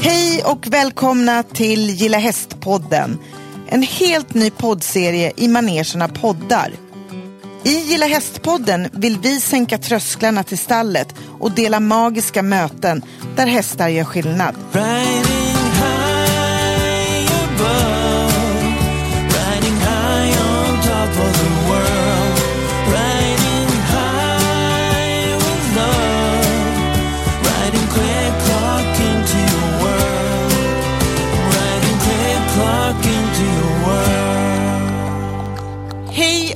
Hej och välkomna till Gilla Hästpodden. En helt ny poddserie i manegen poddar. I Gilla Hästpodden vill vi sänka trösklarna till stallet och dela magiska möten där hästar gör skillnad. Right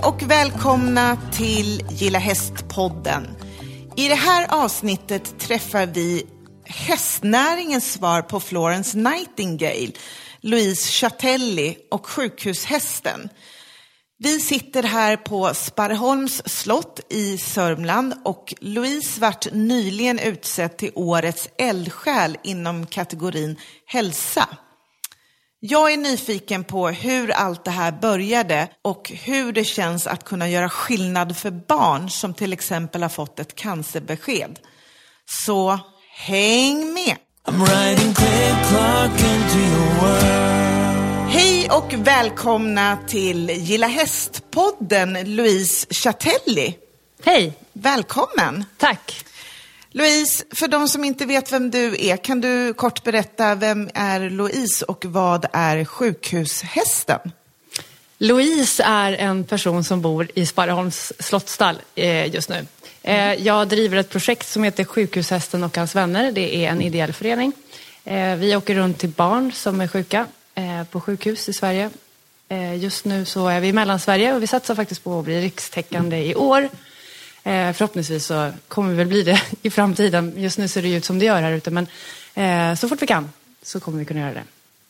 och välkomna till Gilla Hästpodden. I det här avsnittet träffar vi hästnäringens svar på Florence Nightingale, Louise Chatelli och sjukhushästen. Vi sitter här på Sparreholms slott i Sörmland och Louise vart nyligen utsedd till årets eldsjäl inom kategorin hälsa. Jag är nyfiken på hur allt det här började och hur det känns att kunna göra skillnad för barn som till exempel har fått ett cancerbesked. Så häng med! Hej och välkomna till Gilla Hästpodden, Louise Chatelli. Hej, Välkommen! tack. Louise, för de som inte vet vem du är, kan du kort berätta vem är Louise och vad är sjukhushästen? Louise är en person som bor i Sparreholms slottsstall eh, just nu. Eh, jag driver ett projekt som heter Sjukhushästen och hans vänner. Det är en ideell förening. Eh, vi åker runt till barn som är sjuka på sjukhus i Sverige. Just nu så är vi i Mellansverige och vi satsar faktiskt på att bli rikstäckande i år. Eh, förhoppningsvis så kommer vi väl bli det i framtiden. Just nu ser det ut som det gör här ute men eh, så fort vi kan så kommer vi kunna göra det.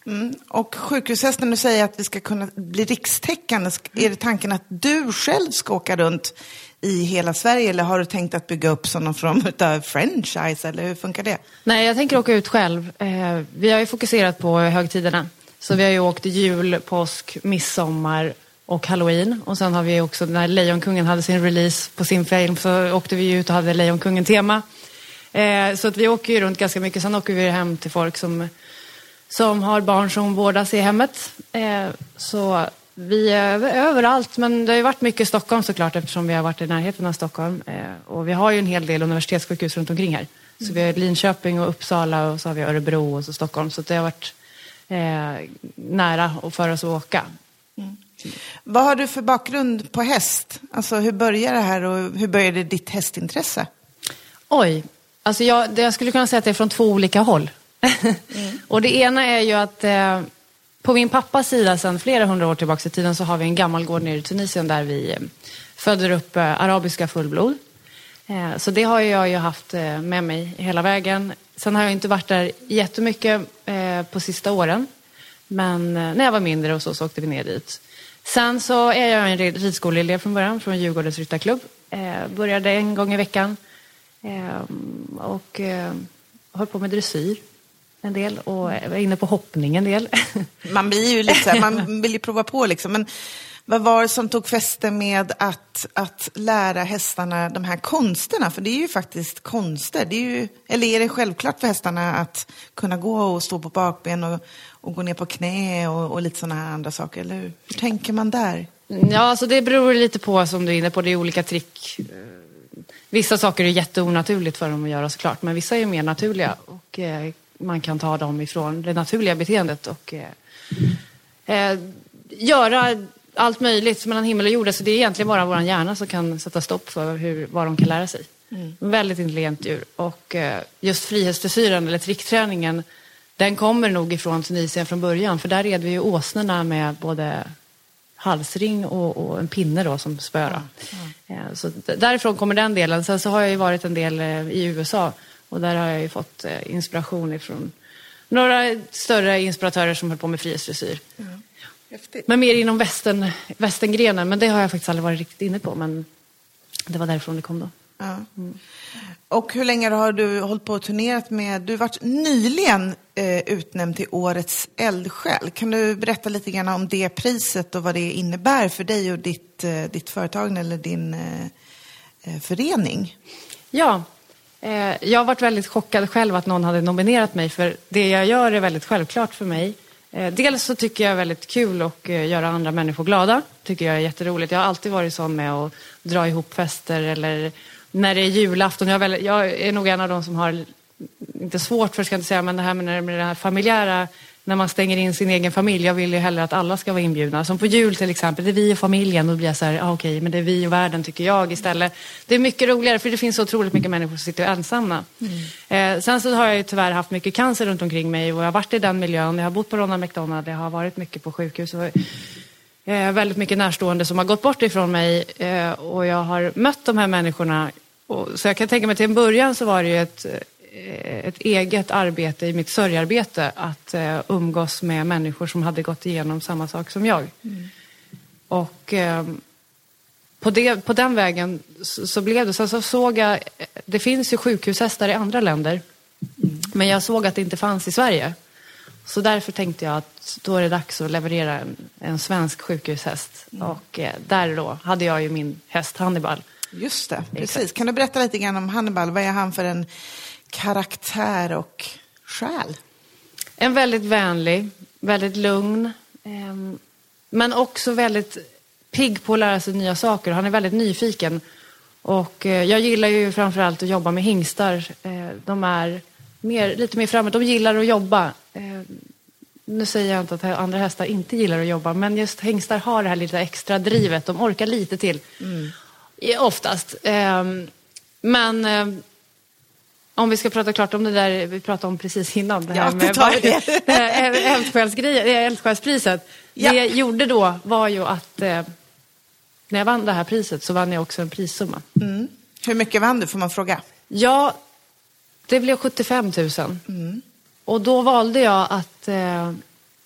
Mm. Och sjukhushästen, du säger att vi ska kunna bli rikstäckande. Sk- Är det tanken att du själv ska åka runt i hela Sverige eller har du tänkt att bygga upp som någon form av franchise eller hur funkar det? Nej, jag tänker åka ut själv. Eh, vi har ju fokuserat på högtiderna. Så vi har ju åkt jul, påsk, midsommar och halloween. Och sen har vi också, när Lejonkungen hade sin release på sin film så åkte vi ut och hade Lejonkungen-tema. Eh, så att vi åker ju runt ganska mycket. Sen åker vi hem till folk som, som har barn som vårdas i hemmet. Eh, så vi är överallt, men det har ju varit mycket i Stockholm såklart eftersom vi har varit i närheten av Stockholm. Eh, och vi har ju en hel del universitetssjukhus runt omkring här. Så vi har Linköping och Uppsala och så har vi Örebro och så Stockholm. Så det har varit eh, nära för oss att åka. Mm. Vad har du för bakgrund på häst? Alltså hur började det här och hur började ditt hästintresse? Oj, alltså jag, jag skulle kunna säga att det är från två olika håll. och det ena är ju att eh, på min pappas sida sedan flera hundra år tillbaka i tiden så har vi en gammal gård nere i Tunisien där vi eh, föder upp eh, arabiska fullblod. Eh, så det har jag ju haft eh, med mig hela vägen. Sen har jag inte varit där jättemycket på sista åren. Men när jag var mindre och så, så åkte vi ner dit. Sen så är jag en rid- ridskoleelev från början, från Djurgårdens ryttarklubb. Eh, började en gång i veckan. Eh, och eh, höll på med dressyr en del och var inne på hoppning en del. Man blir ju lite man vill ju prova på liksom. Men vad var det som tog fäste med att, att lära hästarna de här konsterna? För det är ju faktiskt konster. Det är ju, eller är det självklart för hästarna att kunna gå och stå på bakben och, och gå ner på knä och, och lite sådana här andra saker? Eller hur, hur tänker man där? Ja, alltså det beror lite på som du är inne på. Det är olika trick. Vissa saker är jätteonaturligt för dem att göra såklart, men vissa är mer naturliga och eh, man kan ta dem ifrån det naturliga beteendet och eh, eh, göra allt möjligt mellan himmel och jord. Så det är egentligen bara vår hjärna som kan sätta stopp för hur, vad de kan lära sig. Väldigt intelligent djur. Och eh, just frihetsdressyren eller trickträningen, den kommer nog ifrån Tunisien från början. För där red vi ju åsnorna med både halsring och, och en pinne då som spöra. Eh, Så därifrån kommer den delen. Sen så har jag ju varit en del eh, i USA och där har jag ju fått inspiration ifrån några större inspiratörer som höll på med frihetsdressyr. Häftigt. Men mer inom västern, västerngrenen, men det har jag faktiskt aldrig varit riktigt inne på. Men det var därifrån det kom då. Ja. Och hur länge har du hållit på och turnerat med, du har varit nyligen eh, utnämnd till Årets eldsjäl. Kan du berätta lite grann om det priset och vad det innebär för dig och ditt, eh, ditt företag eller din eh, eh, förening? Ja, Eh, jag har varit väldigt chockad själv att någon hade nominerat mig för det jag gör är väldigt självklart för mig. Eh, dels så tycker jag är väldigt kul att eh, göra andra människor glada. tycker jag är jätteroligt. Jag har alltid varit sån med att dra ihop fester eller när det är julafton. Jag är, väldigt, jag är nog en av de som har, inte svårt för ska jag inte säga, men det här med, med det här familjära när man stänger in sin egen familj. Jag vill ju hellre att alla ska vara inbjudna. Som på jul till exempel, det är vi och familjen. Då blir jag så här, ah, okej, men det är vi och världen tycker jag istället. Det är mycket roligare för det finns så otroligt mycket människor som sitter ensamma. Mm. Eh, sen så har jag ju tyvärr haft mycket cancer runt omkring mig och jag har varit i den miljön. Jag har bott på Ronald McDonald, jag har varit mycket på sjukhus. Och, eh, väldigt mycket närstående som har gått bort ifrån mig eh, och jag har mött de här människorna. Och, så jag kan tänka mig till en början så var det ju ett ett eget arbete i mitt sörjarbete att eh, umgås med människor som hade gått igenom samma sak som jag. Mm. Och eh, på, det, på den vägen så, så, blev det. Sen så såg jag, det finns ju sjukhushästar i andra länder. Mm. Men jag såg att det inte fanns i Sverige. Så därför tänkte jag att då är det dags att leverera en, en svensk sjukhushäst. Mm. Och eh, där då hade jag ju min häst Hannibal. Just det, precis. Exakt. Kan du berätta lite grann om Hannibal? Vad är han för en karaktär och själ? En väldigt vänlig, väldigt lugn, eh, men också väldigt pigg på att lära sig nya saker. Han är väldigt nyfiken. Och eh, jag gillar ju framförallt att jobba med hingstar. Eh, de är mer, lite mer framåt. De gillar att jobba. Ehm, nu säger jag inte att andra hästar inte gillar att jobba, men just hingstar har det här lite extra drivet. De orkar lite till. Mm. Oftast. Ehm, men ehm, om vi ska prata klart om det där vi pratade om precis innan. Det här ja, med tar vi det. Eldsjälspriset. Ja. Det jag gjorde då var ju att eh, när jag vann det här priset så vann jag också en prissumma. Mm. Hur mycket vann du får man fråga? Ja, det blev 75 000. Mm. Och då valde jag att eh,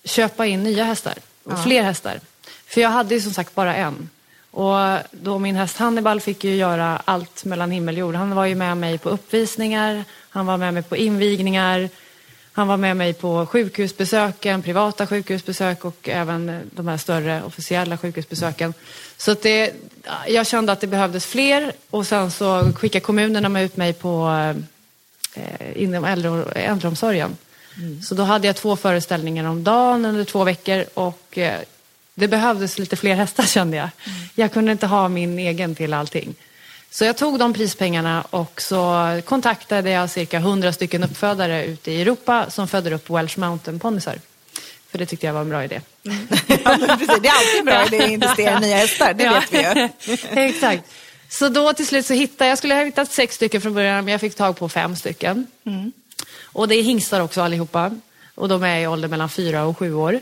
köpa in nya hästar och ja. fler hästar. För jag hade ju som sagt bara en. Och då min häst Hannibal fick ju göra allt mellan himmel och jord. Han var ju med mig på uppvisningar, han var med mig på invigningar, han var med mig på sjukhusbesöken, privata sjukhusbesök och även de här större officiella sjukhusbesöken. Så att det, jag kände att det behövdes fler och sen så skickade kommunerna ut mig på eh, inom äldre, äldreomsorgen. Mm. Så då hade jag två föreställningar om dagen under två veckor och eh, det behövdes lite fler hästar kände jag. Mm. Jag kunde inte ha min egen till allting. Så jag tog de prispengarna och så kontaktade jag cirka 100 stycken uppfödare ute i Europa som föder upp Welsh Mountain ponnysar. För det tyckte jag var en bra idé. Mm. Ja, precis. Det är alltid en bra idé att investera i nya hästar, det ja. vet vi ju. Exakt. Så då till slut så hittade jag, skulle ha hittat sex stycken från början, men jag fick tag på fem stycken. Mm. Och det är hingstar också allihopa. Och de är i ålder mellan fyra och sju år.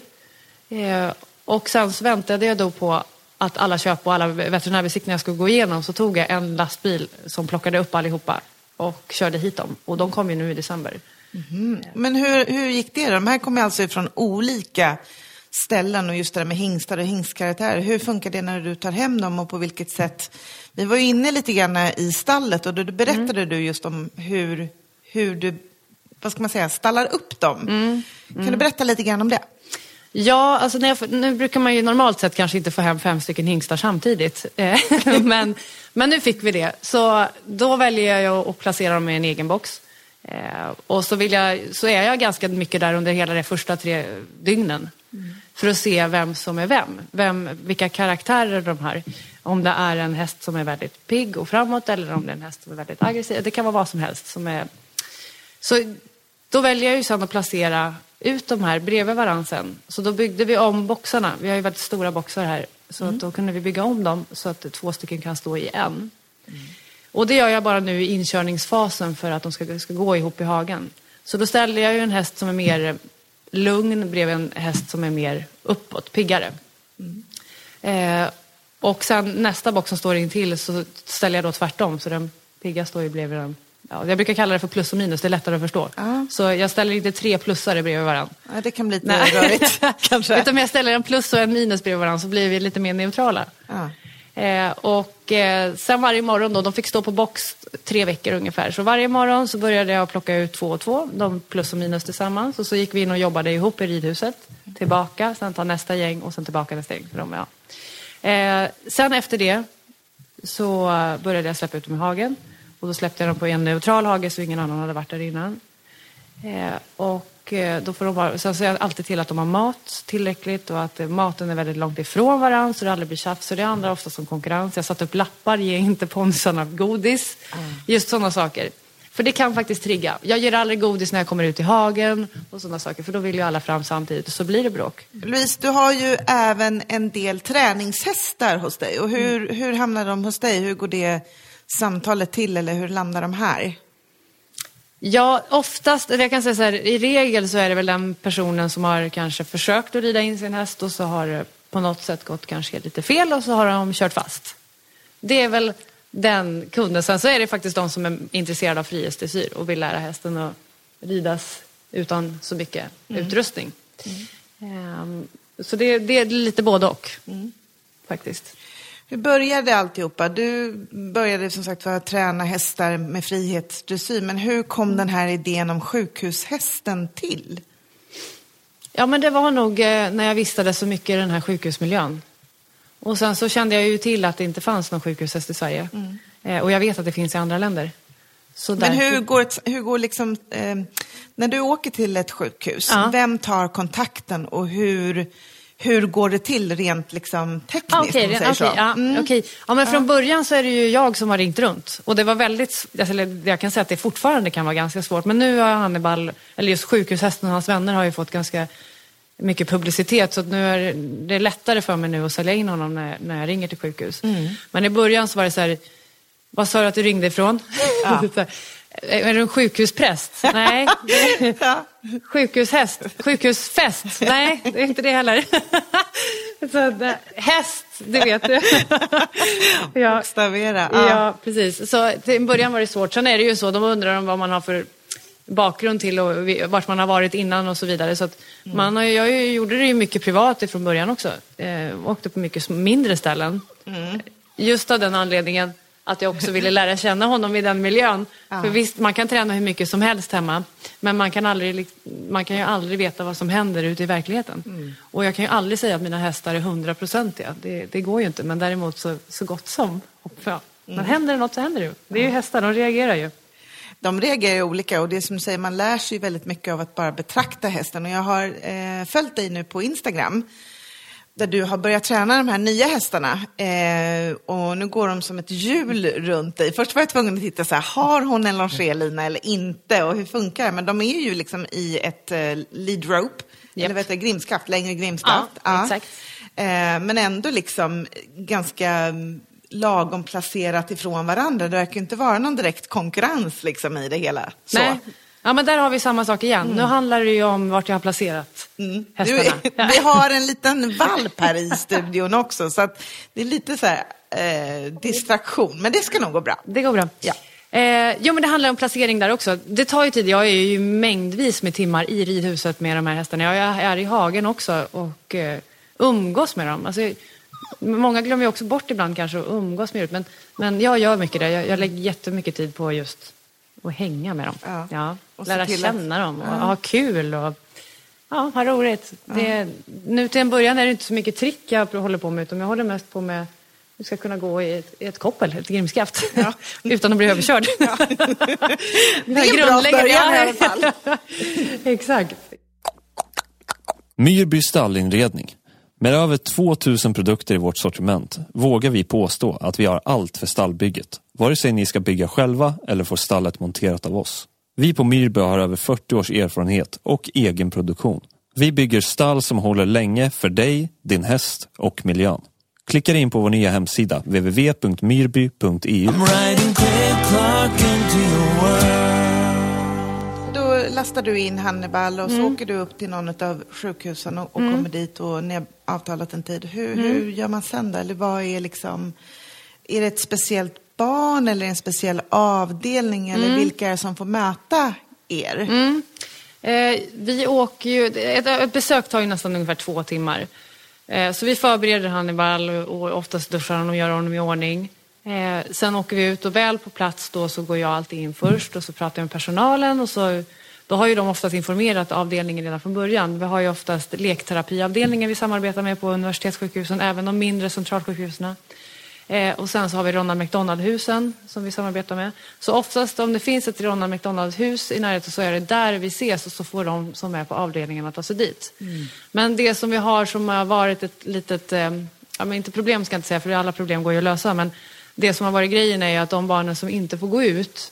Och sen så väntade jag då på att alla köp och alla veterinärbesiktningar skulle gå igenom så tog jag en lastbil som plockade upp allihopa och körde hit dem. Och de kom ju nu i december. Mm. Men hur, hur gick det då? De här kommer alltså ifrån olika ställen och just det där med hingstar och hingstkaraktärer. Hur funkar det när du tar hem dem och på vilket sätt? Vi var ju inne lite grann i stallet och då berättade mm. du just om hur, hur du, vad ska man säga, stallar upp dem. Mm. Kan du mm. berätta lite grann om det? Ja, alltså jag, nu brukar man ju normalt sett kanske inte få hem fem stycken hingstar samtidigt. Eh, men, men nu fick vi det. Så då väljer jag att placera dem i en egen box. Eh, och så, vill jag, så är jag ganska mycket där under hela de första tre dygnen. Mm. För att se vem som är vem. vem. Vilka karaktärer de har. Om det är en häst som är väldigt pigg och framåt eller om det är en häst som är väldigt aggressiv. Det kan vara vad som helst. Som är... Så då väljer jag ju sedan att placera ut de här bredvid varandra sen. Så då byggde vi om boxarna. Vi har ju väldigt stora boxar här. Så mm. att då kunde vi bygga om dem så att två stycken kan stå i en. Mm. Och det gör jag bara nu i inkörningsfasen för att de ska, ska gå ihop i hagen. Så då ställer jag ju en häst som är mer lugn bredvid en häst som är mer uppåt, piggare. Mm. Eh, och sen nästa box som står in till så ställer jag då tvärtom. Så den pigga står ju bredvid den Ja, jag brukar kalla det för plus och minus, det är lättare att förstå. Ja. Så jag ställer inte tre plussare bredvid varandra. Ja, det kan bli lite Nej. rörigt kanske. Utan om jag ställer en plus och en minus bredvid varandra så blir vi lite mer neutrala. Ja. Eh, och eh, sen varje morgon då, de fick stå på box tre veckor ungefär. Så varje morgon så började jag plocka ut två och två, de plus och minus tillsammans. Och så gick vi in och jobbade ihop i ridhuset. Tillbaka, sen ta nästa gäng och sen tillbaka nästa gäng. För dem, ja. eh, sen efter det så började jag släppa ut dem i hagen. Och då släppte jag dem på en neutral hage så ingen annan hade varit där innan. Eh, och eh, då får de bara, sen ser jag alltid till att de har mat tillräckligt och att eh, maten är väldigt långt ifrån varandra så det aldrig blir tjafs. Så det handlar ofta om konkurrens. Jag satt upp lappar, ge inte ponsarna godis. Just sådana saker. För det kan faktiskt trigga. Jag ger aldrig godis när jag kommer ut i hagen och sådana saker. För då vill ju alla fram samtidigt och så blir det bråk. Louise, du har ju även en del träningshästar hos dig. Och hur, hur hamnar de hos dig? Hur går det samtalet till eller hur landar de här? Ja, oftast, jag kan säga så här, i regel så är det väl den personen som har kanske försökt att rida in sin häst och så har det på något sätt gått kanske lite fel och så har de kört fast. Det är väl den kunden. Sen så är det faktiskt de som är intresserade av frihetsdressyr och vill lära hästen att ridas utan så mycket utrustning. Ehm, Så det, det är lite både och. Faktiskt. Hur började alltihopa? Du började som sagt för att träna hästar med frihetsdressyr. Men hur kom den här idén om sjukhushästen till? Ja, men det var nog eh, när jag vistades så mycket i den här sjukhusmiljön. Och sen så kände jag ju till att det inte fanns någon sjukhushäst i Sverige. Eh, och jag vet att det finns i andra länder. Så Men hur går, ett, hur går liksom, eh, när du åker till ett sjukhus, Ja. vem tar kontakten och hur, hur går det till rent liksom tekniskt? Ah, Okej, okej, ja, Mm. okej. ja, men från början så är det ju jag som har ringt runt. Och det var väldigt, alltså, eller jag kan säga att det fortfarande kan vara ganska svårt. Men nu har Hannibal, eller just sjukhushästen och hans vänner har ju fått ganska mycket publicitet. Så nu är det lättare för mig nu att sälja in honom när, när jag ringer till sjukhus. Mm. Men i början så var det så här, vad sa du att du ringde ifrån? Här, är du en sjukhuspräst? Nej. Ja. Sjukhushäst? Sjukhusfest? Nej, det är inte det heller. Så, det- häst, det vet du. ja, Bokstavera. Ja. ja, precis. Så till en början var det svårt. Sen är det ju så, de undrar om vad man har för bakgrund till och vart man har varit innan och så vidare. Så att man har, jag gjorde det ju mycket privat från början också. Eh, åkte på mycket mindre ställen. Just av den anledningen att jag också ville lära känna honom i den miljön. För visst, man kan träna hur mycket som helst hemma. Men man kan, aldrig, man kan ju aldrig veta vad som händer ute i verkligheten. Och jag kan ju aldrig säga att mina hästar är hundraprocentiga. Det, det går ju inte. Men däremot så, så gott som. Ja. Men händer det något så händer det ju. Det är ju hästar, de reagerar ju. De reagerar ju olika och det är som du säger, man lär sig väldigt mycket av att bara betrakta hästen. Och jag har eh, följt dig nu på Instagram där du har börjat träna de här nya hästarna. Eh, och nu går de som ett hjul runt dig. Först var jag tvungen att titta så här, har hon en longélina eller inte? Och hur funkar det? Men de är ju liksom i ett eh, lead rope, Japp. eller vet du, grimskaft, längre grimskaft. Ja, exakt. Eh, men ändå liksom ganska mm, lagom placerat ifrån varandra. Det verkar inte vara någon direkt konkurrens liksom i det hela. Så. Nej. Ja, men där har vi samma sak igen. Nu handlar det ju om vart jag har placerat Du, hästarna. Ja. vi har en liten valp här i studion också, så att det är lite så här, eh, distraktion. Men det ska nog gå bra. Det går bra. Ja. Eh, jo, men det handlar om placering där också. Det tar ju tid. Jag är ju mängdvis med timmar i ridhuset med de här hästarna. Jag är i hagen också och eh, umgås med dem. Alltså, många glömmer ju också bort ibland kanske att umgås med djuret. Men, men jag gör mycket det. Jag, jag lägger jättemycket tid på just att hänga med dem. Ja. Och Lära till att- känna dem och ha kul. Och, ja, ha roligt. Det, nu till en början är det inte så mycket trick jag håller på med utan jag håller mest på med du ska kunna gå i ett, i ett koppel, ett grimskaft, utan att bli överkörd. Det är en bra början i alla fall. Exakt. Myrby stallinredning. Med över 2000 produkter i vårt sortiment vågar vi påstå att vi har allt för stallbygget. Vare sig ni ska bygga själva eller få stallet monterat av oss. Vi på Myrby har över 40 års erfarenhet och egen produktion. Vi bygger stall som håller länge för dig, din häst och miljön. Klicka in på vår nya hemsida www.myrby.eu. Då lastar du in Hannibal och så åker du upp till någon av sjukhusen och, och kommer dit och ni har avtalat en tid. Hur, hur gör man sen då? Eller vad är liksom, är det ett speciellt barn eller en speciell avdelning eller vilka är det som får möta er? Eh, vi åker ju, ett, ett besök tar ju nästan ungefär två timmar. Eh, så vi förbereder Hannibal och och oftast duschar honom och gör honom i ordning. Eh, sen åker vi ut och väl på plats då så går jag alltid in först och så pratar jag med personalen och så då har ju de oftast informerat avdelningen redan från början. Vi har ju oftast lekterapiavdelningen vi samarbetar med på universitetssjukhusen, även de mindre centralsjukhusen. Eh, och sen så har vi Ronald McDonald-husen som vi samarbetar med. Så oftast om det finns ett Ronald McDonald-hus i närheten så är det där vi ses och så får de som är på avdelningen att ta sig dit. Men det som vi har som har varit ett litet, eh, ja men inte problem ska jag inte säga för alla problem går ju att lösa, men det som har varit grejen är att de barnen som inte får gå ut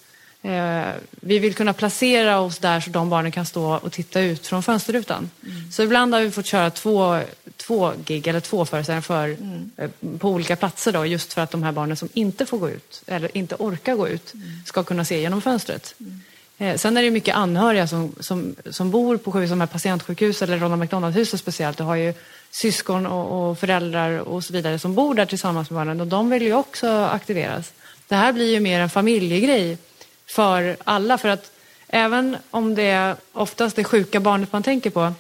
vi vill kunna placera oss där så de barnen kan stå och titta ut från fönsterrutan. Mm. Så ibland har vi fått köra två, två gig eller två föreställningar för, mm. eh, på olika platser då, just för att de här barnen som inte får gå ut eller inte orkar gå ut mm. ska kunna se genom fönstret. Eh, sen är det mycket anhöriga som, som, som bor på sjukhus, här patientsjukhus eller Ronald McDonald-huset speciellt. Du har ju syskon och, och, föräldrar och så vidare som bor där tillsammans med barnen och de vill ju också aktiveras. Det här blir ju mer en familjegrej för alla. För att även om det är oftast det sjuka barnet man tänker på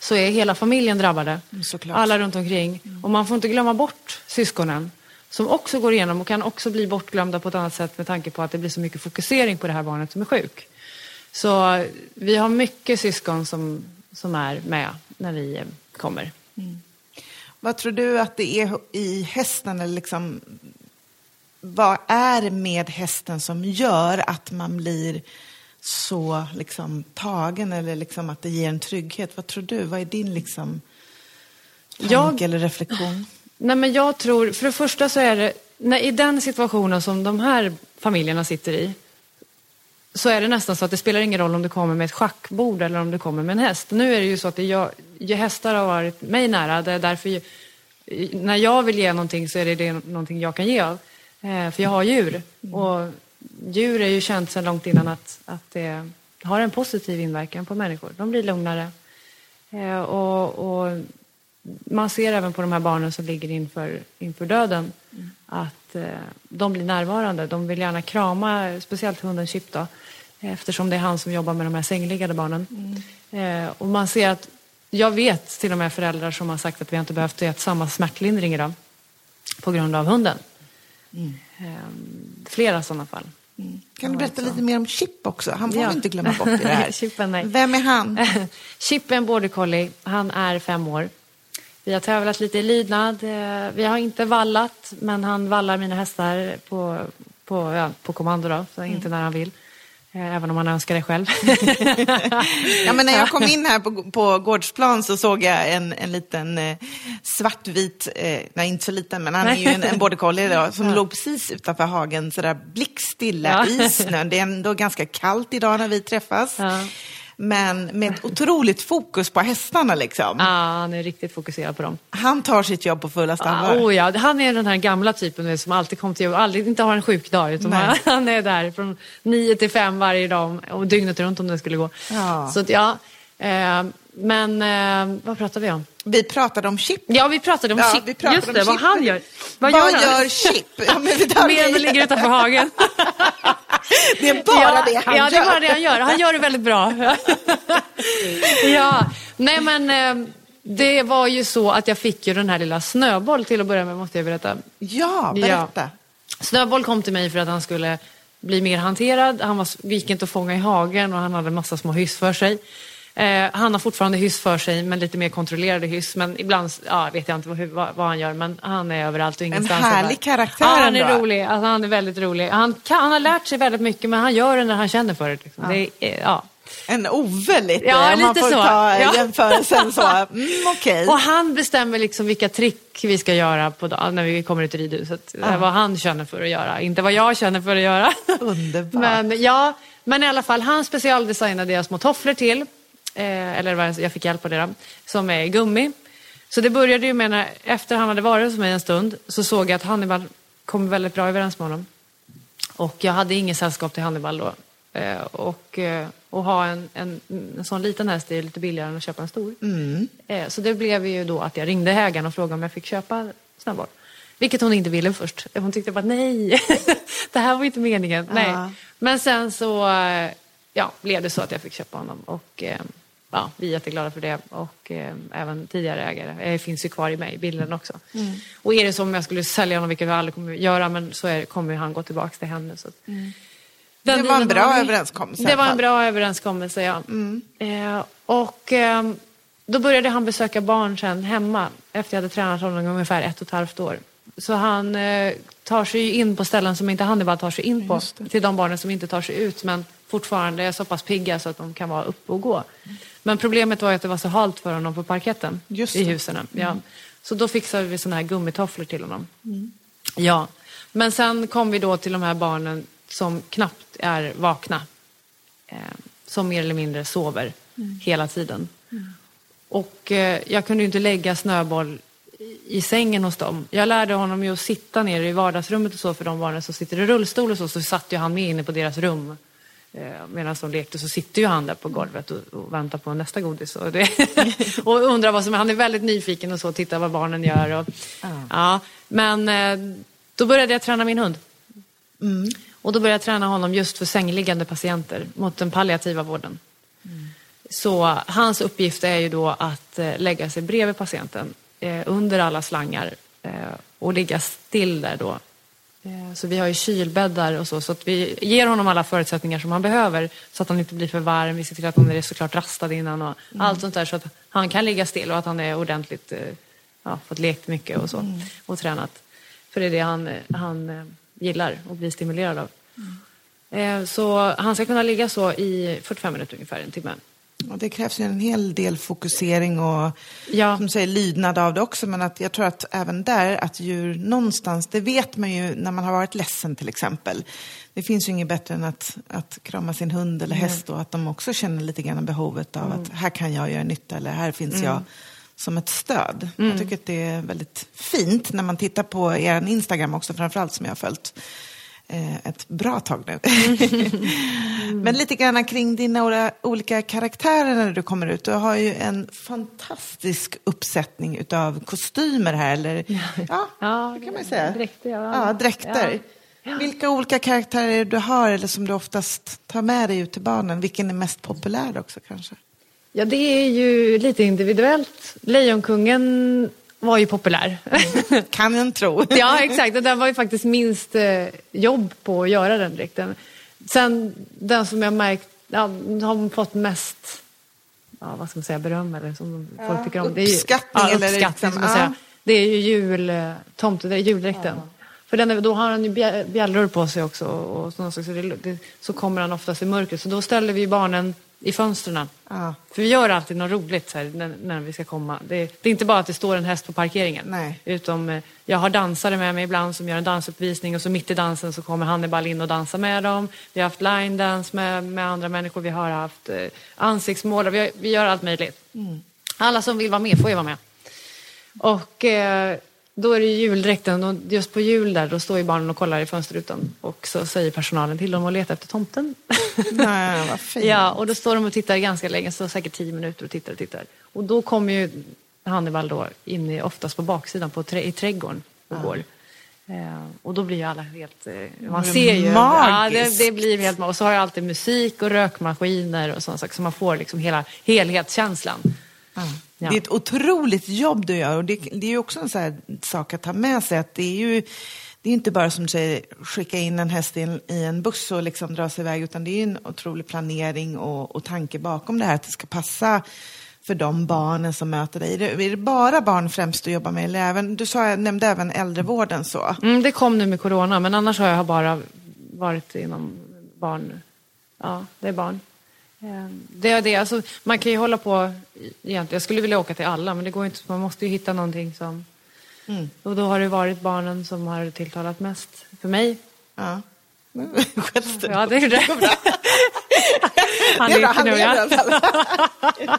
så är hela familjen drabbade. Såklart. Alla runt omkring. Mm. Och man får inte glömma bort syskonen som också går igenom och kan också bli bortglömda på ett annat sätt med tanke på att det blir så mycket fokusering på det här barnet som är sjuk. Så vi har mycket syskon som, som är med när vi kommer. Mm. Vad tror du att det är i hästen, eller liksom vad är det med hästen som gör att man blir så liksom, tagen eller liksom, att det ger en trygghet? Vad tror du? Vad är din liksom, tanke jag, eller reflektion? Nej, men jag tror, för det första så är det, när, i den situationen som de här familjerna sitter i, så är det nästan så att det spelar ingen roll om du kommer med ett schackbord eller om du kommer med en häst. Nu är det ju så att jag, hästar har varit mig nära, det är därför när jag vill ge någonting så är det, det någonting jag kan ge av. Eh, för jag har djur. Och djur är ju känt sedan långt innan att, att det har en positiv inverkan på människor. De blir lugnare. Eh, och, och man ser även på de här barnen som ligger inför, inför döden att eh, de blir närvarande. De vill gärna krama, speciellt hunden Chip då, eftersom det är han som jobbar med de här sängliggande barnen. Mm. och man ser att, jag vet till och med föräldrar som har sagt att vi inte behövt äta samma smärtlindring idag på grund av hunden. Mm. Flera sådana fall. Mm. Kan du berätta lite mer om Chip också? Han får ja. vi inte glömma bort i det här. Chippen, nej. Vem är han? Chip är en border collie. Han är fem år. Vi har tävlat lite i lydnad. Eh, vi har inte vallat, men han vallar mina hästar på, på, ja, på kommando, då, så mm. inte när han vill. Eh, även om man önskar det själv. ja, men när jag kom in här på, på Gårdsplan så såg jag en, en liten eh, svartvit, eh, nej inte så liten, men han är ju en, en border collie som ja. låg precis utanför hagen sådär blickstilla ja. i snön. Det är ändå ganska kallt idag när vi träffas. Ja men med ett otroligt fokus på hästarna. Liksom. Ja, han är riktigt fokuserad på dem. Han tar sitt jobb på fullaste allvar. oh ja, han är den här gamla typen som alltid kommer till jobbet, aldrig inte har en sjukdag. Utan han är där från nio till fem varje dag och dygnet runt om det skulle gå. Ja. Så att, ja, eh, men eh, vad pratar vi om? Vi pratade om Chip. Ja, vi pratade om ja, Chip. Pratade Just det, vad han gör. Vad, vad gör, gör Chip? Ja, än att ligga utanför hagen. det är bara ja, det han gör. Ja, det är bara det han gör. Han gör det väldigt bra. ja, nej men eh, det var ju så att jag fick ju den här lilla Snöboll till att börja med, måste jag berätta. Ja, berätta. Ja. Snöboll kom till mig för att han skulle bli mer hanterad. Han var, gick inte att fånga i hagen och han hade massa små hyss för sig. Eh, han har fortfarande hyss för sig, men lite mer kontrollerade hyss. Men ibland ja, vet jag inte vad, vad, vad han gör, men han är överallt och ingenstans. En härlig karaktär Ja, han är ändå. rolig. Alltså, han är väldigt rolig. Han, kan, han har lärt sig väldigt mycket, men han gör det när han känner för det. Liksom. ja. det är, ja. En Ove lite, ja, om man får så. ta ja. jämförelsen så. Mm, okay. Och han bestämmer liksom vilka trick vi ska göra på dag, när vi kommer ut i ridhuset. Ja. Vad han känner för att göra, inte vad jag känner för att göra. Underbart. Men, ja, men i alla fall, han specialdesignade deras små tofflor till eh, eller jag fick hjälp av det, som är gummi. Så det började ju med när, efter han hade varit hos mig en stund, så såg jag att Hannibal kom väldigt bra överens med honom. Och jag hade inget sällskap till Hannibal då. Eh, och eh, att ha en, en, en sån liten häst är lite billigare än att köpa en stor. Mm. Eh, så det blev ju då att jag ringde hägaren och frågade om jag fick köpa snabbboll. Vilket hon inte ville först. Hon tyckte bara nej, det här var inte meningen. Uh. Nej. Men sen så eh, ja, blev det så att jag fick köpa honom. Och, eh, ja, vi är jätteglada för det och eh, även tidigare ägare eh, finns ju kvar i mig, bilden också. Mm. Och är det som om jag skulle sälja honom, vilket jag aldrig kommer göra, men så är, kommer han gå tillbaka till henne. Så att, mm. det var en bra överenskommelse. Det var en bra överenskommelse, ja. Mm. Eh, och eh, då började han besöka barn sen hemma efter jag hade tränat honom ungefär ett och ett halvt år. så han eh, tar sig in på ställen som inte Hannibal tar sig in på. Det. Till de barnen som inte tar sig ut men fortfarande är så pass pigga så att de kan vara uppe och gå. Men problemet var att det var så halt för honom på parketten i. Mm. husen. Ja. Så då fixade vi såna här gummitofflor till honom. Ja, men sen kom vi då till de här barnen som knappt är vakna. Eh, som mer eller mindre sover hela tiden. Och eh, jag kunde ju inte lägga snöboll i- i sängen hos dem. Jag lärde honom ju att sitta ner i vardagsrummet och så för de barnen som sitter i rullstol och så, så satt ju han med inne på deras rum. Eh, Medan de lekte så sitter ju han där på golvet och, och väntar på nästa godis. Och, det, och undrar vad som Han är väldigt nyfiken och så, tittar vad barnen gör. Och, ja. Men eh, då började jag träna min hund. Och då började jag träna honom just för sängliggande patienter mot den palliativa vården. Så hans uppgift är ju då att eh, lägga sig bredvid patienten eh, under alla slangar eh, och ligga still där då. Eh, så vi har ju kylbäddar och så, så att vi ger honom alla förutsättningar som han behöver så att han inte blir för varm. Vi ser till att han är såklart rastad innan och allt sånt där så att han kan ligga still och att han är ordentligt, eh, ja, fått lekt mycket och så och tränat. För det är det han, han eh, gillar och blir stimulerad av. Eh, Så han ska kunna ligga så i 45 minuter ungefär, en timme. Och det krävs ju en hel del fokusering och Ja. som säger, lydnad av det också. Men att jag tror att även där, att djur någonstans, det vet man ju när man har varit ledsen till exempel. Det finns ju inget bättre än att, att krama sin hund eller häst och att de också känner lite grann behovet av att här kan jag göra nytta eller här finns jag som ett stöd. Jag tycker att det är väldigt fint när man tittar på er Instagram också framförallt som jag har följt ett bra tag nu. Men lite grann kring dina olika karaktärer när du kommer ut. Du har ju en fantastisk uppsättning utav kostymer här, eller ja, Ja, det kan man ju säga. dräkter, ja. Ja, dräkter. Vilka olika karaktärer du har eller som du oftast tar med dig ut till barnen? Vilken är mest populär också kanske? Ja, det är ju lite individuellt. Lejonkungen var ju populär. Kan en tro. ja, exakt. Och den var ju faktiskt minst eh, jobb på att göra den dräkten. Sen den som jag märkt ja, har fått mest ja, vad ska man säga, beröm eller som folk tycker om. Det är ju, uppskattning ja, eller uppskattning liksom, ska man ja. säga. Det är ju jul, eh, tomtedräkt, juldräkten. För den är, då har han ju bjä- bjällror på sig också och sådana saker. Så, det, det, så kommer han oftast i mörkret. Så då ställer vi barnen i fönstren. Ja. För vi gör alltid något roligt här, när, när vi ska komma. Det, det är inte bara att det står en häst på parkeringen. Nej. Utom, eh, jag har dansare med mig ibland som gör en dansuppvisning och så mitt i dansen så kommer Hannibal in och dansar med dem. Vi har haft line dance med, med andra människor. Vi har haft eh, ansiktsmålare. Vi, vi gör allt möjligt. Alla som vill vara med får ju vara med. Och eh, då är det ju juldräkten. Och just på jul där, då står ju barnen och kollar i fönsterrutan. Och så säger personalen till dem att leta efter tomten. Nej, vad fint. Ja, och då står de och tittar ganska länge, så säkert tio minuter och tittar och tittar. Och då kommer ju Hannibal då in i, oftast på baksidan på trä, i trädgården och går. Eh, och då blir ju alla helt... Eh, man ser ju... Ja, magiskt. det, det blir helt magiskt. Och så har jag alltid musik och rökmaskiner och saker, så man får liksom hela helhetskänslan. Ja. Det är ett otroligt jobb du gör och det, det är ju också en sån sak att ta med sig att det är ju det är inte bara som du säger skicka in en häst i en, i en buss och liksom dra sig iväg utan det är en otrolig planering och, och tanke bakom det här att det ska passa för de barnen som möter dig. Är det, är det bara barn främst du jobbar med? Eller även, du sa, nämnde även äldrevården så. Mm, det kom nu med corona, men annars har jag bara varit inom barn. Ja, det är barn. Eh, Det är det. Alltså, man kan ju hålla på egentligen. Jag skulle vilja åka till alla, men det går inte. Man måste ju hitta någonting som... Och då har det varit barnen som har tilltalat mest för mig. Ja. Skäms du? Ja, det är det. Han leker han nog, ja.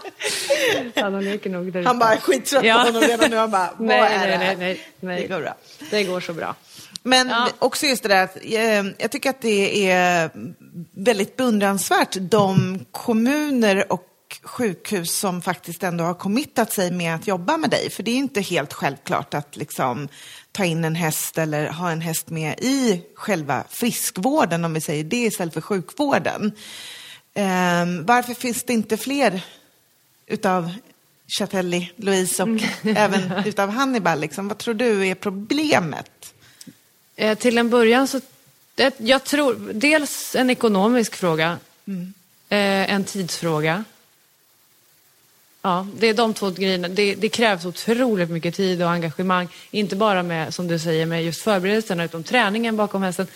Ja, Han leker nog där Han bara skittrött Ja. på honom redan nu. Han bara, Nej, nej, nej, nej. Det går bra. Det går så bra. Men Ja. också just det där att eh, jag tycker att det är väldigt beundransvärt de kommuner och sjukhus som faktiskt ändå har committat sig med att jobba med dig. För det är inte helt självklart att liksom ta in en häst eller ha en häst med i själva friskvården, om vi säger det, istället för sjukvården. Eh, varför finns det inte fler utav Chatelli, Louise och även utav Hannibal? Liksom? Vad tror du är problemet? Eh, till en början så... Det, jag tror dels en ekonomisk fråga. Eh, en tidsfråga. Ja, det är de två grejerna. Det, det krävs otroligt mycket tid och engagemang. Inte bara med, som du säger, med just förberedelserna utan träningen bakom hästen.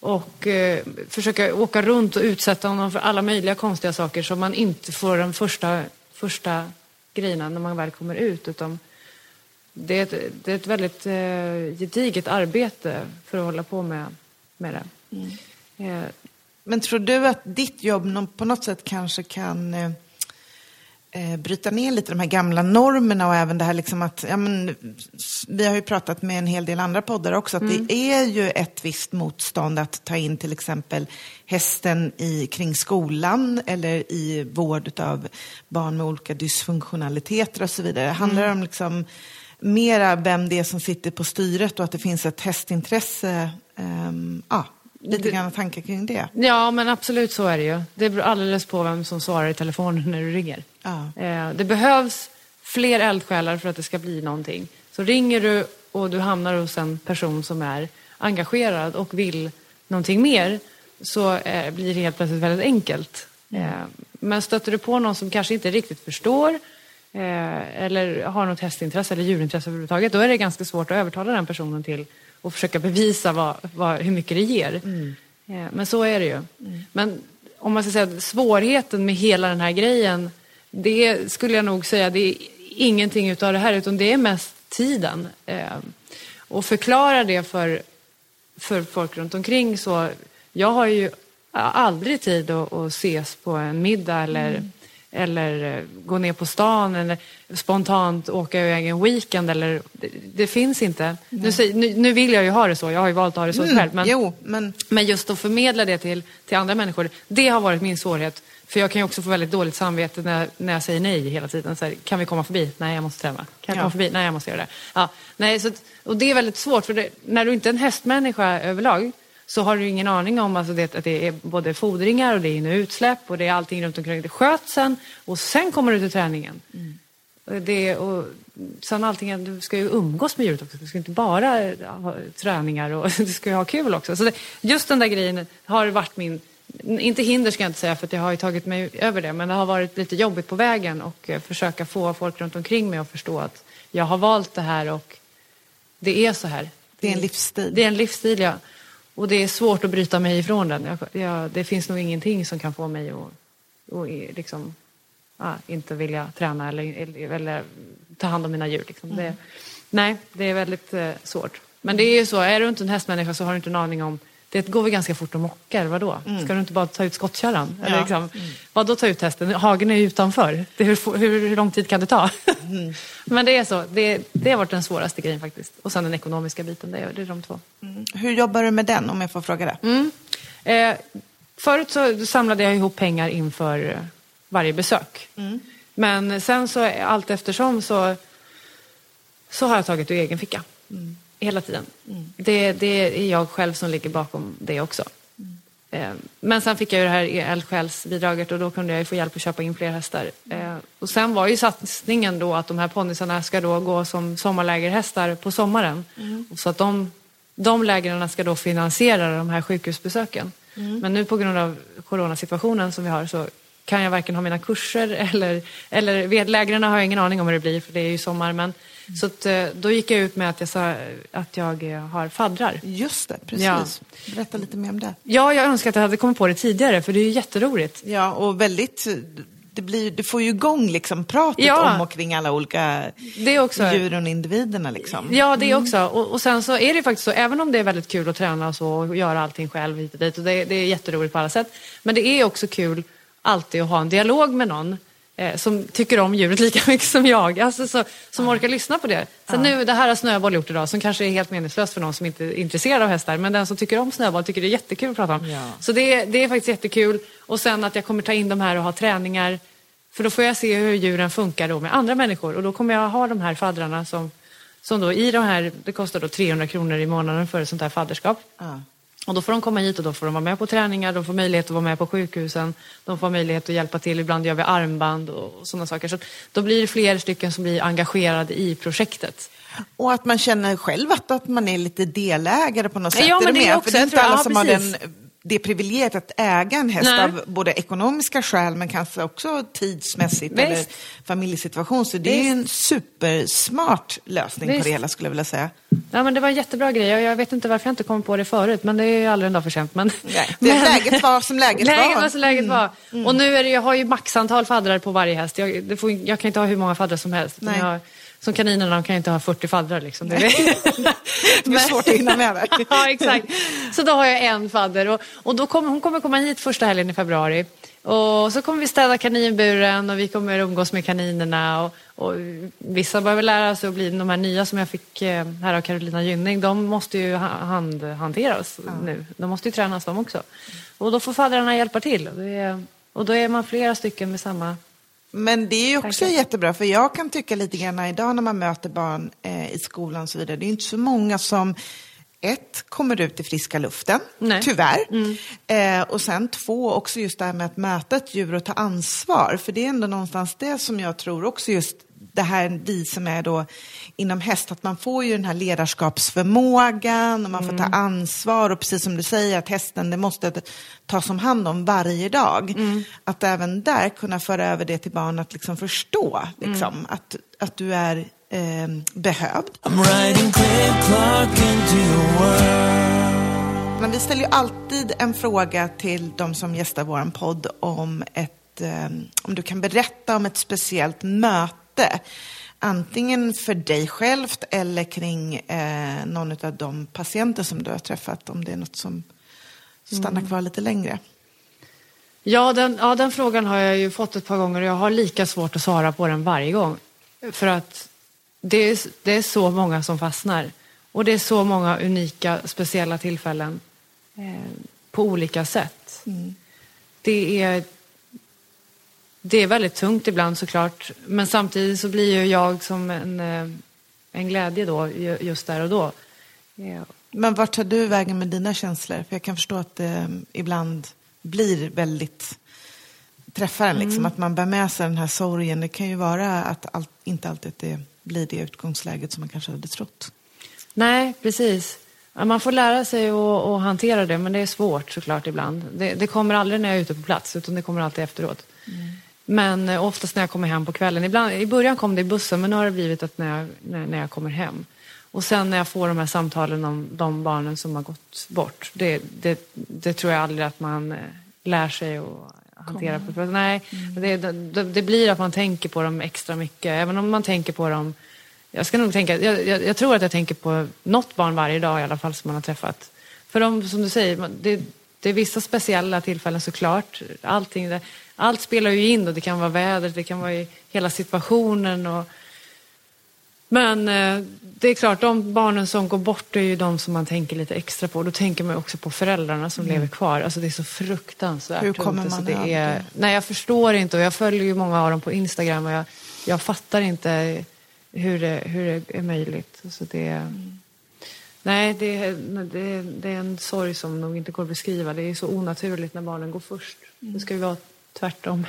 Och eh, försöka åka runt och utsätta honom för alla möjliga konstiga saker så man inte får de första, första grejerna när man väl kommer ut. Utan det, är ett, det är ett väldigt eh, gediget arbete för att hålla på med, med det. Eh, Men tror du att ditt jobb på något sätt kanske kan eh, eh, bryta ner lite de här gamla normerna och även det här liksom att, ja men, vi har ju pratat med en hel del andra poddar också, att det är ju ett visst motstånd att ta in till exempel hästen i, kring skolan eller i vård av barn med olika dysfunktionaliteter och så vidare. Det handlar om liksom mera vem det är som sitter på styret och att det finns ett hästintresse. ehm, ja, lite grann tankar kring det. Ja, men absolut så är det ju. Det beror alldeles på vem som svarar i telefonen när du ringer. Ja. Eh, Det behövs fler eldsjälar för att det ska bli någonting. Så ringer du och du hamnar hos en person som är engagerad och vill någonting mer så eh, blir det helt plötsligt väldigt enkelt. Eh, Men stöter du på någon som kanske inte riktigt förstår eh, eller har något hästintresse eller djurintresse överhuvudtaget, då är det ganska svårt att övertala den personen till att försöka bevisa vad, vad, hur mycket det ger. Eh, Men så är det ju. Men om man ska säga svårigheten med hela den här grejen, det skulle jag nog säga, det är ingenting utav det här, utan det är mest tiden. Eh, Och förklara det för, för folk runt omkring så, jag har ju aldrig tid att, att ses på en middag eller, eller eh, gå ner på stan eller spontant åka iväg en weekend. Eller, det, det finns inte. Nu, nu, nu vill jag ju ha det så, jag har ju valt att ha det så själv. Men, Jo, men men just att förmedla det till, till andra människor, det har varit min svårighet. För jag kan ju också få väldigt dåligt samvete när, när jag säger nej hela tiden. Så här, kan vi komma förbi? Nej, jag måste träna. Kan jag Ja. komma förbi? Nej, jag måste göra det. Ja, nej, så, och det är väldigt svårt, för det, när du inte är en hästmänniska överlag så har du ingen aning om alltså det, att det är både fodringar och det är utsläpp och det är allting runt omkring. Det skötseln och sen kommer du till träningen. Och Det, och sen allting, du ska ju umgås med djuret också. Du ska inte bara ha träningar och du ska ju ha kul också. Så det, just den där grejen har varit min, inte hinder ska jag inte säga för att jag har ju tagit mig över det, men det har varit lite jobbigt på vägen och eh, försöka få folk runt omkring mig att förstå att jag har valt det här och det är så här. det är en livsstil. Det är en livsstil, ja. Och det är svårt att bryta mig ifrån den. Jag, jag, det finns nog ingenting som kan få mig att, att liksom, ja, inte vilja träna eller, eller, eller ta hand om mina djur. Liksom. Det, nej, det är väldigt eh, svårt. Men det är ju så, är du inte en hästmänniska så har du inte en aning om det går väl ganska fort att mocka, eller vadå? Ska du inte bara ta ut skottkärran? Eller Ja. liksom, Vadå ta ut hästen? Hagen är ju utanför. Det, hur, hur, hur lång tid kan det ta? Men det är så. Det, det har varit den svåraste grejen faktiskt. Och sen den ekonomiska biten, det är, det är de två. Hur jobbar du med den, om jag får fråga det? Mm. Eh, förut så samlade jag ihop pengar inför eh, varje besök. Men sen så allt eftersom så, så har jag tagit ur egen ficka. Hela tiden. Det, det är jag själv som ligger bakom det också. Eh, Men sen fick jag ju det här eldsjälsbidraget och då kunde jag ju få hjälp att köpa in fler hästar. Eh, Och sen var ju satsningen då att de här ponnysarna ska då gå som sommarlägerhästar på sommaren. Och Så att de, de lägren ska då finansiera de här sjukhusbesöken. Men nu på grund av coronasituationen som vi har så kan jag varken ha mina kurser eller, eller vid lägren har jag ingen aning om hur det blir för det är ju sommar. Men, Så att, eh, då gick jag ut med att jag sa att jag eh, har faddrar. Just det, precis. Ja. Berätta lite mer om det. Ja, jag önskar att jag hade kommit på det tidigare för det är ju jätteroligt. Ja, och väldigt... Det, blir, det får ju igång liksom pratet Ja. om och kring alla olika Det också... djuren och individerna. Liksom. Ja, det också. Och, och sen så är det faktiskt så, även om det är väldigt kul att träna och så och göra allting själv hit och dit och det, det är jätteroligt på alla sätt. Men det är också kul alltid att ha en dialog med någon eh, som tycker om djuret lika mycket som jag. Alltså, så, som orkar lyssna på det. Sen nu, det här har Snöboll gjort idag som kanske är helt meningslöst för någon som inte är intresserad av hästar. Men den som tycker om Snöboll tycker det är jättekul att prata om. Ja. Så det, är- det är faktiskt jättekul. Och sen att jag kommer ta in de här och ha träningar. För då får jag se hur djuren funkar då med andra människor. Och då kommer jag ha de här faddrarna som, som då i de här, det kostar då 300 kronor i månaden för ett sånt här fadderskap. Ja. Och då får de komma hit och då får de vara med på träningar, de får möjlighet att vara med på sjukhusen, de får möjlighet att hjälpa till, ibland gör vi armband och, sådana saker. Så då blir det fler stycken som blir engagerade i projektet. Och att man känner själv att, att man är lite delägare på något sätt. Ja, men det är med? också- För det är inte alla ja, som har precis. den det privilegiet att äga en häst Nej. av både ekonomiska skäl men kanske också tidsmässigt Visst. eller familjesituation. Så det är ju en supersmart lösning på Visst. det hela skulle jag vilja säga. Ja, men det var en jättebra grej. Jag, vet inte varför jag inte kom på det förut, men det är ju aldrig en dag för sent. Men, Nej, det, läget var som läget, läget var. var som läget var. Och nu är det, jag har ju maxantal faddrar på varje häst. Jag, får, jag kan inte ha hur många faddrar som helst. Nej. Som kaninerna de kan jag inte ha 40 faddrar. Liksom. Det, Det blir svårt att hinna med det. ja, exakt. Så då har jag en fadder. Och, och då kommer, hon kommer komma hit första helgen i februari. Och så kommer vi städa kaninburen och vi kommer umgås med kaninerna. Och, och vissa väl lära sig att bli de här nya som jag fick eh, här av Carolina Gynning. De måste ju ha- handhanteras nu. De måste ju tränas de också. Och då får faddrarna hjälpa till. Och, det är, och då är man flera stycken med samma... Men det är också Tackar. jättebra, för jag kan tycka lite grann idag när man möter barn eh, i skolan och så vidare, det är ju inte så många som ett, kommer ut i friska luften, Nej. tyvärr. Eh, och sen två, också just det här med att möta ett djur och ta ansvar. För det är ändå någonstans det som jag tror också just det här vi som är då inom häst, att man får ju den här ledarskapsförmågan och man får ta ansvar och precis som du säger att hästen det måste tas om hand om varje dag. Att även där kunna föra över det till barn att liksom förstå liksom, att, att du är eh, behövd. Men vi ställer ju alltid en fråga till de som gästar vår podd om, ett, eh, om du kan berätta om ett speciellt möte. Antingen för dig självt eller kring eh, någon av de patienter som du har träffat. Om det är något som stannar kvar lite längre. Ja den, ja, den frågan har jag ju fått ett par gånger och jag har lika svårt att svara på den varje gång. För att det är, det är så många som fastnar. Och det är så många unika, speciella tillfällen eh, på olika sätt. Det, är, det är väldigt tungt ibland såklart. Men samtidigt så blir ju jag som en, eh, en glädje då, ju- just där och då. Men vart tar du vägen med dina känslor? För jag kan förstå att det ibland blir väldigt träffar en, liksom, att man bär med sig den här sorgen. Det kan ju vara att allt, inte alltid det blir det utgångsläget som man kanske hade trott. Nej, precis. Man får lära sig att, hantera det, men det är svårt såklart ibland. Det, det kommer aldrig när jag är ute på plats, utan det kommer alltid efteråt. Men eh, oftast när jag kommer hem på kvällen. Ibland, I början kom det i bussen, men nu har det blivit att när jag, när, när jag kommer hem. Och sen när jag får de här samtalen om de barnen som har gått bort. Det, det, det tror jag aldrig att man eh, lär sig att hantera. På, nej, det, det, det blir att man tänker på dem extra mycket. Även om man tänker på dem jag ska nog tänka, jag, jag, jag tror att jag tänker på något barn varje dag i alla fall som man har träffat. För de, som du säger, det, det är vissa speciella tillfällen såklart. Allting, det, allt spelar ju in och det kan vara vädret, det kan vara i hela situationen. Och, men eh, det är klart, de barnen som går bort är ju de som man tänker lite extra på. Då tänker man också på föräldrarna som lever kvar. Alltså det är så fruktansvärt Hur kommer tungt. man över det är? Nej, jag förstår inte och jag följer ju många av dem på Instagram och jag, jag fattar inte hur det, hur det är möjligt. Så det, Nej, det, är- det, det är en sorg som nog inte går att beskriva. Det är så onaturligt när barnen går först. Det ska ju vara tvärtom.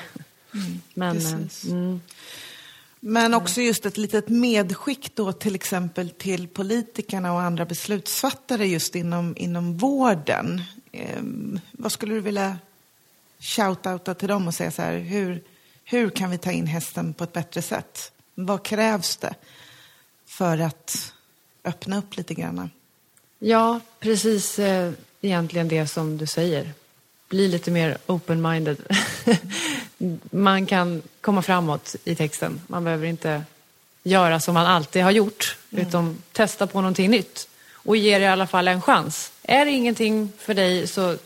Men, eh, mm, Men också just ett litet medskick då till exempel till politikerna och andra beslutsfattare just inom, inom vården. Ehm, vad skulle du vilja shout-outa till dem och säga så här, hur, hur kan vi ta in hästen på ett bättre sätt? Vad krävs det för att öppna upp lite grann? Ja, precis eh, egentligen det som du säger. Bli lite mer open-minded. man kan komma framåt i texten. Man behöver inte göra som man alltid har gjort, utan testa på någonting nytt. Och ge det i alla fall en chans. Är det ingenting för dig så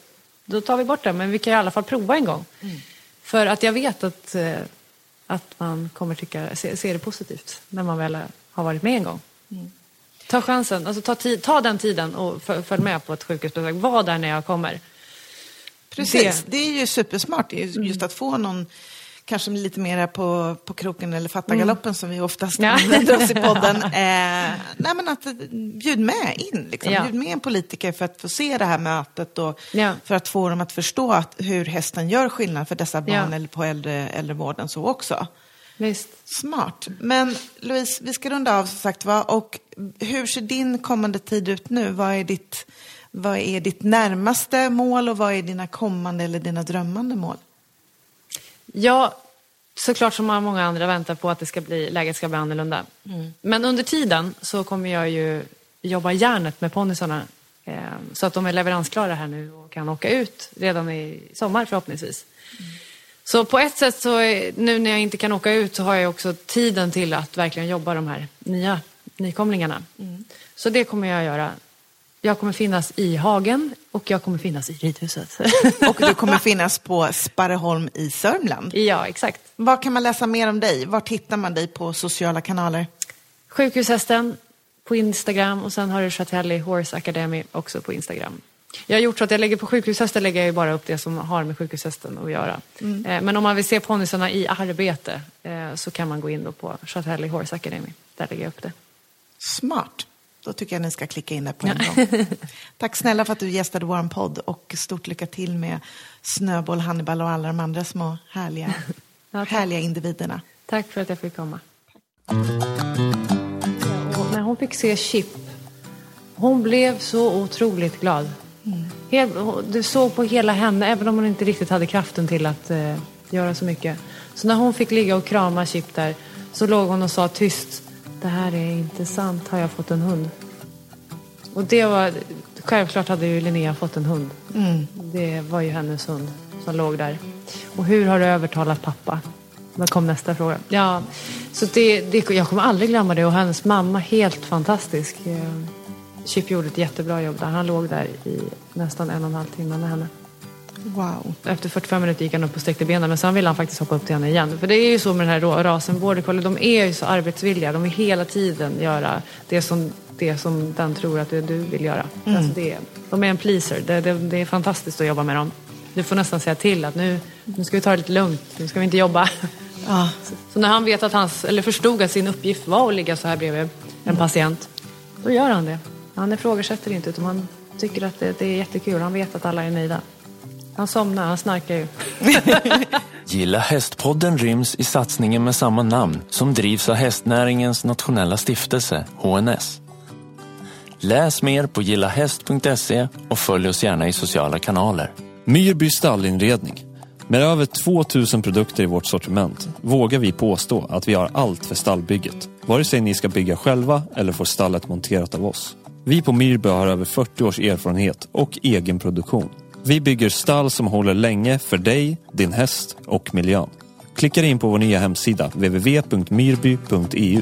då tar vi bort det, men vi kan i alla fall prova en gång. För att jag vet att, eh, att man kommer tycka, se, se det positivt när man väl har varit med en gång. Ta chansen, alltså ta, ta den tiden och föl- följ med på ett sjukhusbesök. Var där när jag kommer. Precis, Det- det, är ju supersmart. Ju just att få någon kanske lite mera på, på kroken eller fatta galoppen som vi oftast Ja. använder oss i podden. Eh, nej men att eh, bjud med in, liksom. Ja. bjud med en politiker för att få se det här mötet och Ja. för att få dem att förstå att, hur hästen gör skillnad för dessa barn eller på äldre, äldrevården så också. Visst. Smart. Men Louise, vi ska runda av som sagt va? Och hur ser din kommande tid ut nu? Vad är ditt Vad är ditt närmaste mål och vad är dina kommande eller dina drömmande mål? Ja, såklart som många andra väntar på att det ska bli, läget ska bli annorlunda. Men under tiden så kommer jag ju jobba järnet med ponnysarna eh, så att de är leveransklara här nu och kan åka ut redan i sommar förhoppningsvis. Så på ett sätt så, är, nu när jag inte kan åka ut så har jag också tiden till att verkligen jobba de här nya nykomlingarna. Så det kommer jag göra. Jag kommer finnas i hagen och jag kommer finnas i ridhuset. Och du kommer finnas på Sparreholm i Sörmland. ja, exakt. Var kan man läsa mer om dig? Var hittar man dig på sociala kanaler? Sjukhushästen på Instagram och sen har du Chatelli Horse Academy också på Instagram. Jag har gjort så att jag lägger på sjukhushästen lägger jag ju bara upp det som har med sjukhushästen att göra. Eh, Men om man vill se ponnysarna i arbete eh, så kan man gå in då på Chatelli Horse Academy. Där lägger jag upp det. Smart. Då tycker jag ni ska klicka in där på en gång. Tack snälla för att du gästade vår podd och stort lycka till med Snöboll, Hannibal och alla de andra små härliga, Ja, härliga individerna. Tack för att jag fick komma. När hon fick se Chip, hon blev så otroligt glad. Helt, du såg på hela henne, även om hon inte riktigt hade kraften till att eh, göra så mycket. Så när hon fick ligga och krama Chip där så låg hon och sa tyst, det här är inte sant, har jag fått en hund? Och det var, självklart hade ju Linnea fått en hund. Det var ju hennes hund som låg där. Och hur har du övertalat pappa? Då kom nästa fråga. Ja, så det, det, jag kommer aldrig glömma det och hennes mamma helt fantastisk. Eh, Chip gjorde ett jättebra jobb där. Han låg där i nästan en och en halv timme med henne. Wow. Efter 45 minuter gick han upp och sträckte benen men sen ville han faktiskt hoppa upp till henne igen. För det är ju så med den här ra- rasen border collie, de är ju så arbetsvilliga. De vill hela tiden göra det som, det som den tror att du, du vill göra. Alltså det, de är en pleaser. Det, det, det är fantastiskt att jobba med dem. Du får nästan säga till att nu, nu ska vi ta det lite lugnt, nu ska vi inte jobba. Ja. Så när han vet att hans, eller förstod att sin uppgift var att ligga så här bredvid en patient, då gör han det. Han ifrågasätter inte utan han tycker att det, det är jättekul. Han vet att alla är nöjda. Han somnar, han snarkar ju. Gilla Hästpodden ryms i satsningen med samma namn som drivs av hästnäringens nationella stiftelse, HNS. Läs mer på gillahäst.se och följ oss gärna i sociala kanaler. Myrby stallinredning. Med över 2000 produkter i vårt sortiment vågar vi påstå att vi har allt för stallbygget. Vare sig ni ska bygga själva eller få stallet monterat av oss. Vi på Myrby har över 40 års erfarenhet och egen produktion. Vi bygger stall som håller länge för dig, din häst och miljön. Klicka in på vår nya hemsida www.myrby.eu.